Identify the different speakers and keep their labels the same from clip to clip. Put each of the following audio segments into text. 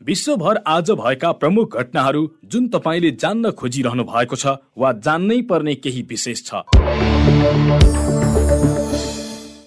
Speaker 1: विश्वभर आज भएका प्रमुख घटनाहरू जुन तपाईँले जान्न खोजिरहनु भएको छ वा जान्नै पर्ने केही विशेष छ।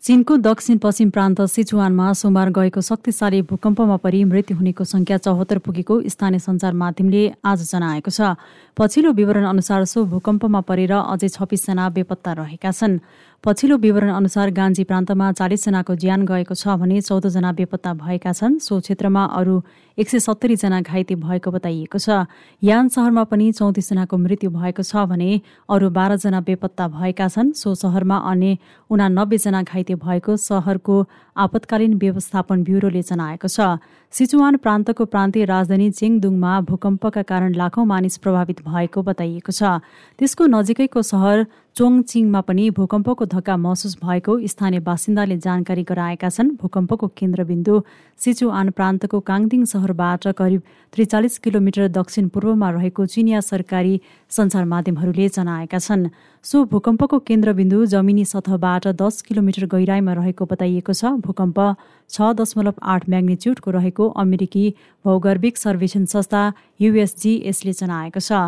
Speaker 2: चीनको दक्षिण पश्चिम प्रान्त सिचुवानमा सोमबार गएको शक्तिशाली भूकम्पमा परि मृत्यु हुनेको संख्या चौहत्तर पुगेको स्थानीय सञ्चार माध्यमले आज जनाएको छ। पछिल्लो विवरण अनुसार सो भूकम्पमा परेर अझै छब्बिसजना बेपत्ता रहेका छन्। पछिल्लो विवरण अनुसार गान्जी प्रान्तमा चालिसजनाको ज्यान गएको छ भने चौधजना बेपत्ता भएका छन्। सो क्षेत्रमा अरू एक सय सत्तरीजना घाइते भएको बताइएको छ। यान सहरमा पनि चौतिसजनाको मृत्यु भएको छ भने अरू बाह्रजना बेपत्ता भएका छन्। सो सहरमा अन्य उनानब्बेजना घाइते भएको सहरको आपतकालीन व्यवस्थापन ब्युरोले जनाएको छ। सिचुवान प्रान्तको प्रान्तीय राजधानी चेङदुङमा भूकम्पका कारण लाखौं मानिस प्रभावित भएको बताइएको छ। त्यसको नजिकैको सहर चोङचिङमा पनि भूकम्पको धक्का महसुस भएको स्थानीय बासिन्दाले जानकारी गराएका छन्। भूकम्पको केन्द्रबिन्दु सिचुआन प्रान्तको काङदिङ सहरबाट करिब त्रिचालिस किलोमिटर दक्षिण पूर्वमा रहेको चिनिया सरकारी सञ्चार माध्यमहरूले जनाएका छन्। सो भूकम्पको केन्द्रबिन्दु जमिनी सतहबाट दस किलोमिटर गहिराईमा रहेको बताइएको छ। भूकम्प छ दशमलव आठ म्याग्निच्युडको रहेको अमेरिकी भौगर्भिक सर्वेक्षण संस्था युएसजिएसले जनाएको छ।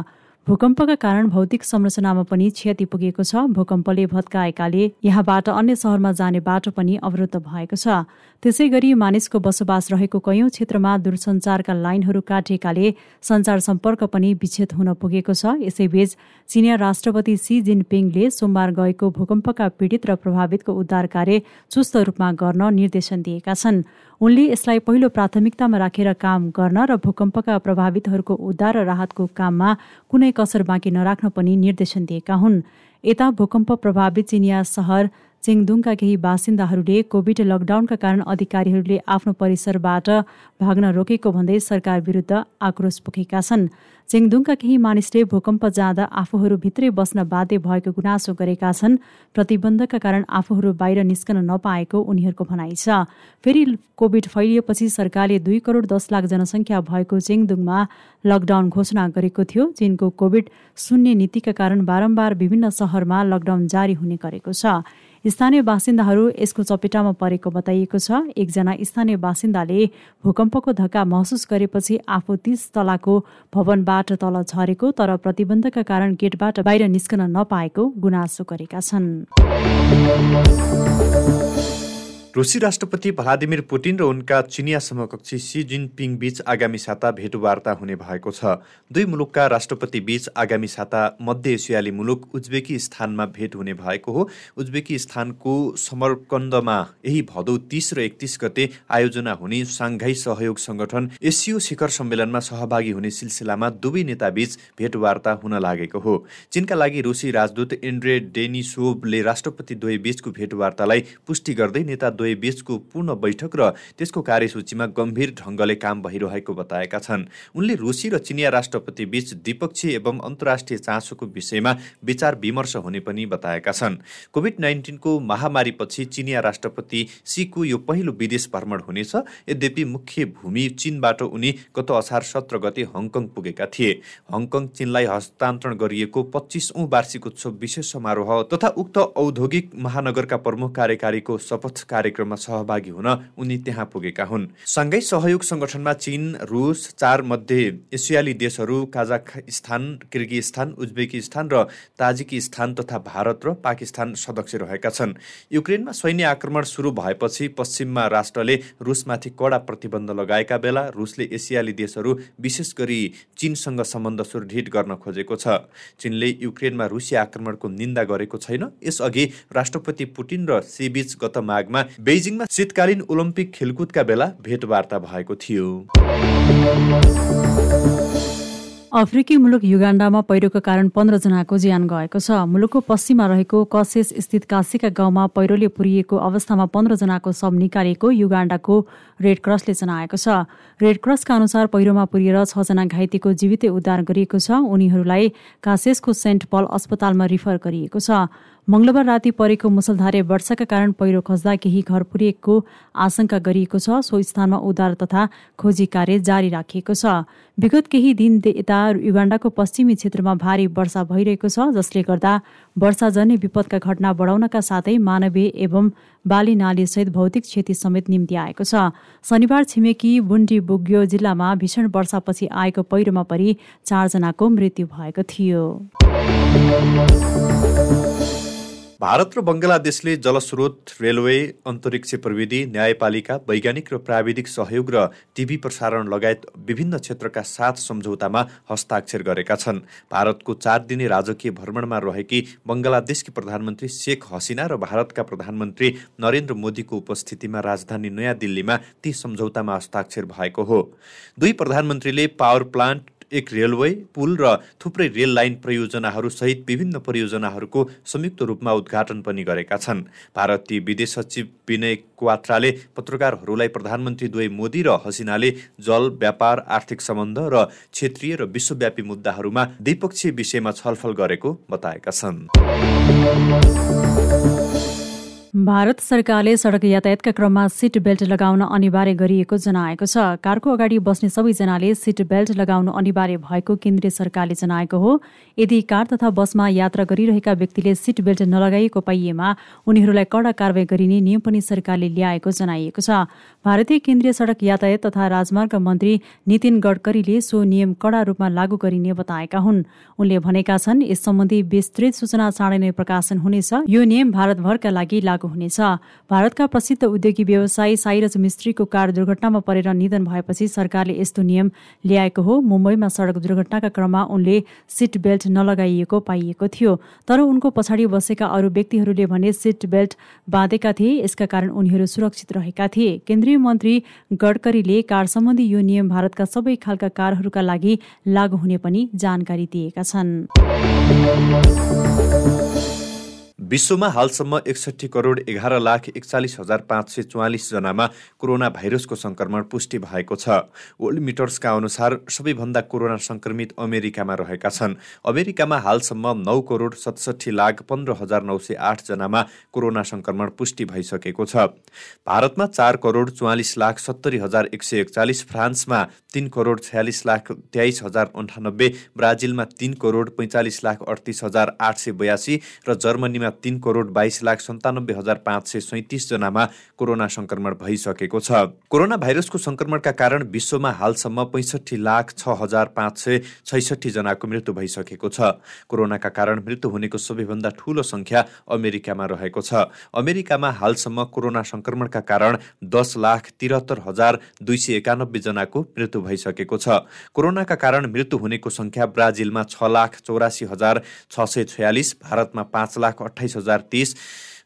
Speaker 2: भूकम्पका कारण भौतिक संरचनामा पनि क्षति पुगेको छ। भूकम्पले भत्काएकाले यहाँबाट अन्य सहरमा जाने बाटो पनि अवरुद्ध भएको छ। त्यसै गरी मानिसको बसोबास रहेको कैयौं क्षेत्रमा दूरसञ्चारका लाइनहरू काटिएकाले सञ्चार सम्पर्क पनि विच्छेद हुन पुगेको छ। यसैबीच चिनिया राष्ट्रपति सी जिनपिङले सोमबार गएको भूकम्पका पीडित र प्रभावितको उद्धार कार्य चुस्त रूपमा गर्न निर्देशन दिएका छन्। उनले यसलाई पहिलो प्राथमिकतामा राखेर काम गर्न र भूकम्पका प्रभावितहरूको उद्धार र राहतको काममा कुनै कसर बाँकी नराख्न पनि निर्देशन दिएका हुन्। यता भूकम्प प्रभावित चिनिया सहर चेङदुङका केही बासिन्दाहरूले कोभिड लकडाउनका कारण अधिकारीहरूले आफ्नो परिसरबाट भाग्न रोकेको भन्दै सरकार विरुद्ध आक्रोश पुगेका छन्। चेङदुङका केही मानिसले भूकम्प जाँदा आफूहरू भित्रै बस्न बाध्य भएको गुनासो गरेका छन्। प्रतिबन्धका कारण आफूहरू बाहिर निस्कन नपाएको उनीहरूको भनाइ छ। फेरि कोभिड फैलिएपछि सरकारले दुई करोड दस लाख जनसङ्ख्या भएको चेङदुङमा लकडाउन घोषणा गरेको थियो चीनको कोभिड शून्य नीतिका कारण बारम्बार विभिन्न सहरमा लकडाउन जारी हुने गरेको छ। स्थानीय बासिन्दाहरू यसको चपेटामा परेको बताइएको छ। एकजना स्थानीय बासिन्दाले भूकम्पको धक्का महसुस गरेपछि आफू तीस तलाको भवनबाट तल झरेको तर प्रतिबन्धका कारण गेटबाट बाहिर निस्कन नपाएको गुनासो गरेका छन्।
Speaker 3: रुसी राष्ट्रपति भ्लादिमिर पुटिन र उनका चिनिया समकक्षी सी जिनपिङ बीच आगामी साता भेटवार्ता हुने भएको छ। दुई मुलुकका राष्ट्रपति बीच आगामी साता मध्य एसियाली मुलुक उज्बेकिस्तानमा भेट हुने भएको हो। उज्बेकिस्तानको समरकन्दमा यही भदौ तिस र एकतिस गते आयोजना हुने साङ्घाई सहयोग संगठन एसियो शिखर सम्मेलनमा सहभागी हुने सिलसिलामा दुवै नेताबीच भेटवार्ता हुन लागेको हो। चीनका लागि रुसी राजदूत इन्ड्रे डेनिसोभले राष्ट्रपति द्वय बीचको भेटवार्तालाई पुष्टि गर्दै नेता दुवै बीचको पूर्ण बैठक र त्यसको कार्यसूचीमा गम्भीर ढङ्गले काम भइरहेको बताएका छन्। उनले रुसी र चिनिया राष्ट्रपति बीच द्विपक्षीय एवं अन्तर्राष्ट्रिय चासोको विषयमा विचार विमर्श हुने पनि बताएका छन्। कोभिड नाइन्टिनको महामारीपछि चिनिया राष्ट्रपति सीको यो पहिलो विदेश भ्रमण हुनेछ। यद्यपि मुख्य भूमि चीनबाट उनी गत असार सत्र गते हङकङ पुगेका थिए। हङकङ चीनलाई हस्तान्तरण गरिएको पच्चिसौँ वार्षिक उत्सव विशेष समारोह तथा उक्त औद्योगिक महानगरका प्रमुख कार्यकारीको शपथ कार्य कार्यक्रममा सहभागी हुन उनी त्यहाँ पुगेका हुन्। सँगै सहयोग सङ्गठनमा चीन रुस चार मध्ये एसियाली देशहरू काजाखस्तान किर्गिस्तान उज्बेकिस्तान र ताजिकिस्तान तथा भारत र पाकिस्तान सदस्य रहेका छन्। युक्रेनमा सैन्य आक्रमण सुरु भएपछि पश्चिममा राष्ट्रले रुसमाथि कडा प्रतिबन्ध लगाएका बेला रुसले एसियाली देशहरू विशेष गरी चीनसँग सम्बन्ध सुदृढ गर्न खोजेको छ। चीनले युक्रेनमा रुसी आक्रमणको निन्दा गरेको छैन। यसअघि राष्ट्रपति पुटिन र सीबीच गत माघमा बेजिङमा शीतकालीन ओलम्पिक खेलकुदका बेला भेटवार्ता भएको थियो।
Speaker 2: अफ्रिकी मुलुक युगाण्डामा पहिरोको कारण पन्ध्रजनाको ज्यान गएको छ। मुलुकको पश्चिममा रहेको कसेस स्थित काशीका गाउँमा पहिरोले पुरिएको अवस्थामा पन्ध्रजनाको शव निकालेको युगाण्डाको रेड क्रसले जनाएको छ। रेड क्रसका अनुसार पहिरोमा पुरिएर छजना घाइतेको जीवितै उद्धार गरिएको छ। उनीहरूलाई कासेसको सेन्ट पल अस्पतालमा रिफर गरिएको छ। मंगलबार राति परेको मुसलधारे वर्षाका कारण पहिरो खस्दा केही घर पुरिएको आशंका गरिएको छ। सो स्थानमा उद्धार तथा खोजी कार्य जारी राखिएको छ। विगत केही दिन यता युगाण्डाको पश्चिमी क्षेत्रमा भारी वर्षा भइरहेको छ जसले गर्दा वर्षाजन्य विपदका घटना बढाउनका साथै मानवीय एवं बाली सहित भौतिक क्षति समेत निम्ति आएको छ। शनिबार छिमेकी बुन्डी बुग्यो जिल्लामा भीषण वर्षापछि आएको पहिरोमा परि चारजनाको मृत्यु भएको थियो।
Speaker 3: भारत र बङ्गलादेशले जलस्रोत रेलवे अन्तरिक्ष प्रविधि न्यायपालिका वैज्ञानिक र प्राविधिक सहयोग र टिभी प्रसारण लगायत विभिन्न क्षेत्रका सात सम्झौतामा हस्ताक्षर गरेका छन्। भारतको चार दिने राजकीय भ्रमणमा रहेकी बङ्गलादेशकी प्रधानमन्त्री शेख हसिना र भारतका प्रधानमन्त्री नरेन्द्र मोदीको उपस्थितिमा राजधानी नयाँ दिल्लीमा ती सम्झौतामा हस्ताक्षर भएको हो। दुई प्रधानमन्त्रीले पावर प्लान्ट एक रेलवे पुल र थुप्रै रेल लाइन परियोजनाहरू सहित विभिन्न परियोजनाहरूको संयुक्त रूपमा उद्घाटन पनि गरेका छन्। भारतीय विदेश सचिव विनय क्वात्राले पत्रकारहरूलाई प्रधानमन्त्री दुवै मोदी र हसिनाले जल व्यापार आर्थिक सम्बन्ध र क्षेत्रीय र विश्वव्यापी मुद्दाहरूमा द्विपक्षीय विषयमा छलफल गरेको बताएका छन्।
Speaker 2: भारत सरकारले सडक यातायातका क्रममा सिट बेल्ट लगाउन अनिवार्य गरिएको जनाएको छ। कारको अगाडि बस्ने सबैजनाले सिट बेल्ट लगाउनु अनिवार्य भएको केन्द्रीय सरकारले जनाएको हो। यदि कार तथा बसमा यात्रा गरिरहेका व्यक्तिले सिट बेल्ट नलगाइएको पाइएमा उनीहरूलाई कडा कारवाही गरिने नियम पनि सरकारले ल्याएको जनाइएको छ। भारतीय केन्द्रीय सडक यातायात तथा राजमार्ग मन्त्री नितिन गडकरीले सो नियम कडा रूपमा लागू गरिने बताएका हुन्। उनले भनेका छन् यस सम्बन्धी विस्तृत सूचना चाँडै नै प्रकाशन हुनेछ। यो नियम भारतभरका लागि लागू हुनेछ। भारतका प्रसिद्ध उद्योगी व्यवसायी साइरज मिस्त्रीको कार दुर्घटनामा परेर निधन भएपछि सरकारले यस्तो नियम ल्याएको हो। मुम्बईमा सडक दुर्घटनाका क्रममा उनले सिट बेल्ट नलगाइएको पाइएको थियो। तर उनको पछाडि बसेका अरू व्यक्तिहरूले भने सिट बेल्ट बाँधेका थिए। यसका कारण उनीहरू सुरक्षित रहेका थिए। केन्द्रीय मन्त्री गडकरीले कार सम्बन्धी यो नियम भारतका सबै खालका कारहरूका लागि लागू हुने पनि जानकारी दिएका छन्।
Speaker 3: विश्वमा हालसम्म एकसठी करोड एघार लाख एकचालिस हजार पाँच सय चौवालिसजनामा कोरोना भाइरसको सङ्क्रमण पुष्टि भएको छ। वर्ल्ड मिटर्सका अनुसार सबैभन्दा कोरोना सङ्क्रमित अमेरिकामा रहेका छन्। अमेरिकामा हालसम्म नौ करोड सतसठी लाख पन्ध्र हजार नौ सय आठजनामा कोरोना सङ्क्रमण पुष्टि भइसकेको छ। भारतमा चार करोड चौवालिस लाख सत्तरी हजार एक सय एकचालिस फ्रान्समा तिन करोड छयालिस लाख तेइस हजार अन्ठानब्बे ब्राजिलमा तिन करोड पैँचालिस लाख अडतिस हजार आठ सय बयासी र जर्मनीमा तिन करोड बाइस लाख सन्तानब्बे हजार पाँच सय सैतिसजनामा कोरोना सङ्क्रमण भइसकेको छ। कोरोना भाइरसको सङ्क्रमणका कारण विश्वमा हालसम्म पैँसठी लाख छ हजार पाँच सय छैसठी जनाको मृत्यु भइसकेको छ। कोरोनाका कारण मृत्यु हुनेको सबैभन्दा ठूलो सङ्ख्या अमेरिकामा रहेको छ। अमेरिकामा हालसम्म कोरोना सङ्क्रमणका कारण दस लाख त्रिहत्तर हजार दुई सय एकानब्बे जनाको मृत्यु भइसकेको छ। कोरोनाका कारण मृत्यु हुनेको सङ्ख्या ब्राजिलमा छ लाख चौरासी हजार छ सय छयालिस भारतमा पाँच लाख अठाइस हजार तिस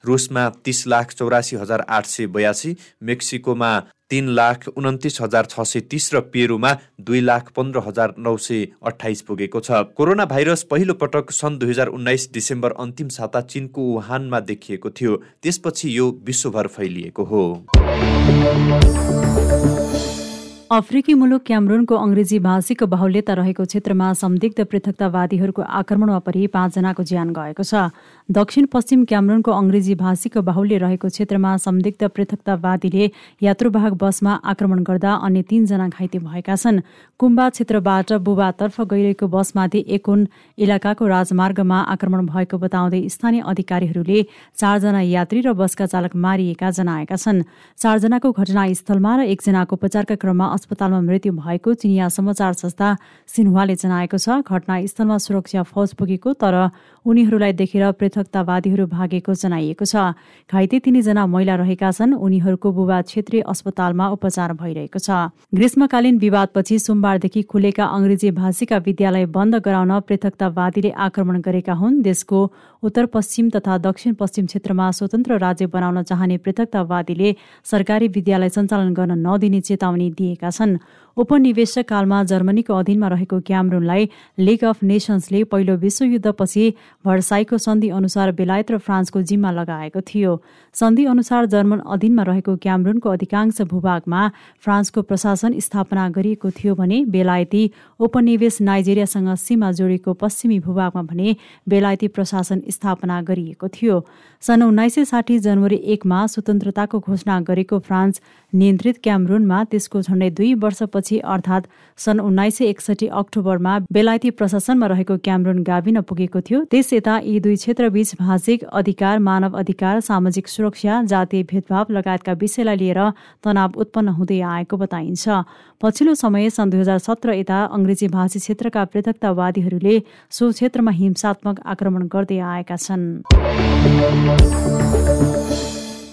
Speaker 3: रुसमा तिस लाख चौरासी हजार आठ सय बयासी मेक्सिकोमा तिन लाख उन्तिस हजार छ सय तिस र पेरुमा दुई लाख पन्ध्र हजार नौ सय अठाइस पुगेको छ। कोरोना भाइरस पहिलो पटक सन् दुई हजार उन्नाइस डिसेम्बर अन्तिम साता चिनको वुहानमा देखिएको थियो। त्यसपछि यो विश्वभर फैलिएको हो।
Speaker 2: अफ्रिकी मुलुक क्यामरुनको अङ्ग्रेजी भाषीको बाहुल्यता रहेको क्षेत्रमा संदिग्ध पृथकतावादीहरूको आक्रमणमा परि पाँचजनाको ज्यान गएको छ। दक्षिण पश्चिम क्यामरुनको अङ्ग्रेजी भाषीको बाहुल्य रहेको क्षेत्रमा संदिग्ध पृथकतावादीले यात्रुवाहक बसमा आक्रमण गर्दा अन्य तीनजना घाइते भएका छन्। कुम्बा क्षेत्रबाट बुबातर्फ गइरहेको बसमाथि एकुन इलाकाको राजमार्गमा आक्रमण भएको बताउँदै स्थानीय अधिकारीहरूले चारजना यात्री र बसका चालक मारिएका जनाएका छन्। चारजनाको घटनास्थलमा र एकजनाको उपचारका क्रममा अस्पतालमा मृत्यु भएको चिनिया समाचार संस्था सिन्हुवाले जनाएको छ। घटनास्थलमा सुरक्षा फौज पुगेको तर उनीहरूलाई देखेर पृथकतावादीहरू भागेको जनाइएको छ। घाइते तिनजना महिला रहेका छन्। उनीहरूको बुबा क्षेत्रीय अस्पतालमा उपचार भइरहेको छ। ग्रीष्मकालीन विवादपछि सोमबारदेखि खुलेका अङ्ग्रेजी भाषीका विद्यालय बन्द गराउन पृथकतावादीले आक्रमण गरेका हुन्। देशको उत्तर पश्चिम तथा दक्षिण पश्चिम क्षेत्रमा स्वतन्त्र राज्य बनाउन चाहने पृथकतावादीले सरकारी विद्यालय सञ्चालन गर्न नदिने चेतावनी दिएका छन्। उपनिवेशक कालमा जर्मनीको अधीनमा रहेको क्यामरुनलाई लिग अफ नेसन्सले पहिलो विश्वयुद्धपछि भर्साईको सन्धि अनुसार बेलायत र फ्रान्सको जिम्मा लगाएको थियो। सन्धि अनुसार जर्मन अधीनमा रहेको क्यामरुनको अधिकांश भूभागमा फ्रान्सको प्रशासन स्थापना गरिएको थियो भने बेलायती उपनिवेश नाइजेरियासँग सीमा जोडेको पश्चिमी भूभागमा भने बेलायती प्रशासन स्थापना गरिएको थियो। सन् उन्नाइस सय साठी जनवरी एकमा स्वतन्त्रताको घोषणा गरेको फ्रान्स नियन्त्रित क्यामरुनमा त्यसको झण्डै दुई वर्षपछि अर्थात् सन् उन्नाइस सय एकसठी अक्टोबरमा बेलायती प्रशासनमा रहेको क्यामरुन गाविन पुगेको थियो। त्यस यता यी दुई क्षेत्रबीच भाषिक अधिकार मानव अधिकार सामाजिक सुरक्षा जातीय भेदभाव लगायतका विषयलाई लिएर तनाव उत्पन्न हुँदै आएको बताइन्छ। पछिल्लो समय सन् दुई हजार सत्र यता अङ्ग्रेजी भाषी क्षेत्रका पृथकतावादीहरूले सो क्षेत्रमा हिंसात्मक आक्रमण गर्दै आएका छन्।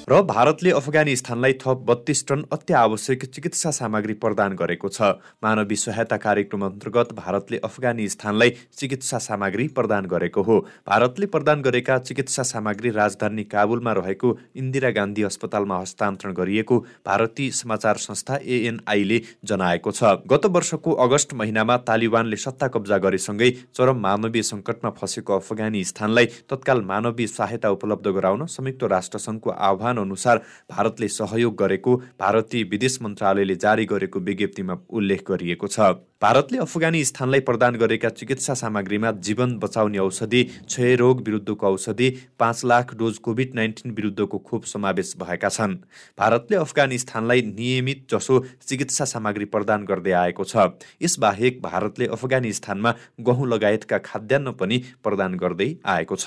Speaker 3: र भारतले अफगानिस्तानलाई थप बत्तीस टन अत्यावश्यक चिकित्सा सामग्री प्रदान गरेको छ। मानवीय सहायता कार्यक्रम अन्तर्गत भारतले अफगानिस्तानलाई चिकित्सा सामग्री प्रदान गरेको हो। भारतले प्रदान गरेका चिकित्सा सामग्री राजधानी काबुलमा रहेको इन्दिरा गान्धी अस्पतालमा हस्तान्तरण गरिएको भारतीय समाचार संस्था एएनआईले जनाएको छ। गत वर्षको अगस्त महिनामा तालिबानले सत्ता कब्जा गरेसँगै चरम मानवीय सङ्कटमा फँसेको अफगानिस्तानलाई तत्काल मानवीय सहायता उपलब्ध गराउन संयुक्त राष्ट्रसङ्घको आह्वान अनुसार भारतले सहयोग गरेको भारतीय विदेश मन्त्रालयले जारी गरेको विज्ञप्तिमा उल्लेख गरिएको छ। भारतले अफगानिस्तानलाई प्रदान गरेका चिकित्सा सामग्रीमा जीवन बचाउने औषधि क्षयरोग विरुद्धको औषधि पाँच लाख डोज कोभिड नाइन्टिन विरुद्धको खोप समावेश भएका छन्। भारतले अफगानिस्तानलाई नियमित जसो चिकित्सा सामग्री प्रदान गर्दै आएको छ। यसबाहेक भारतले अफगानिस्तानमा गहुँ लगायतका खाद्यान्न पनि प्रदान गर्दै आएको छ।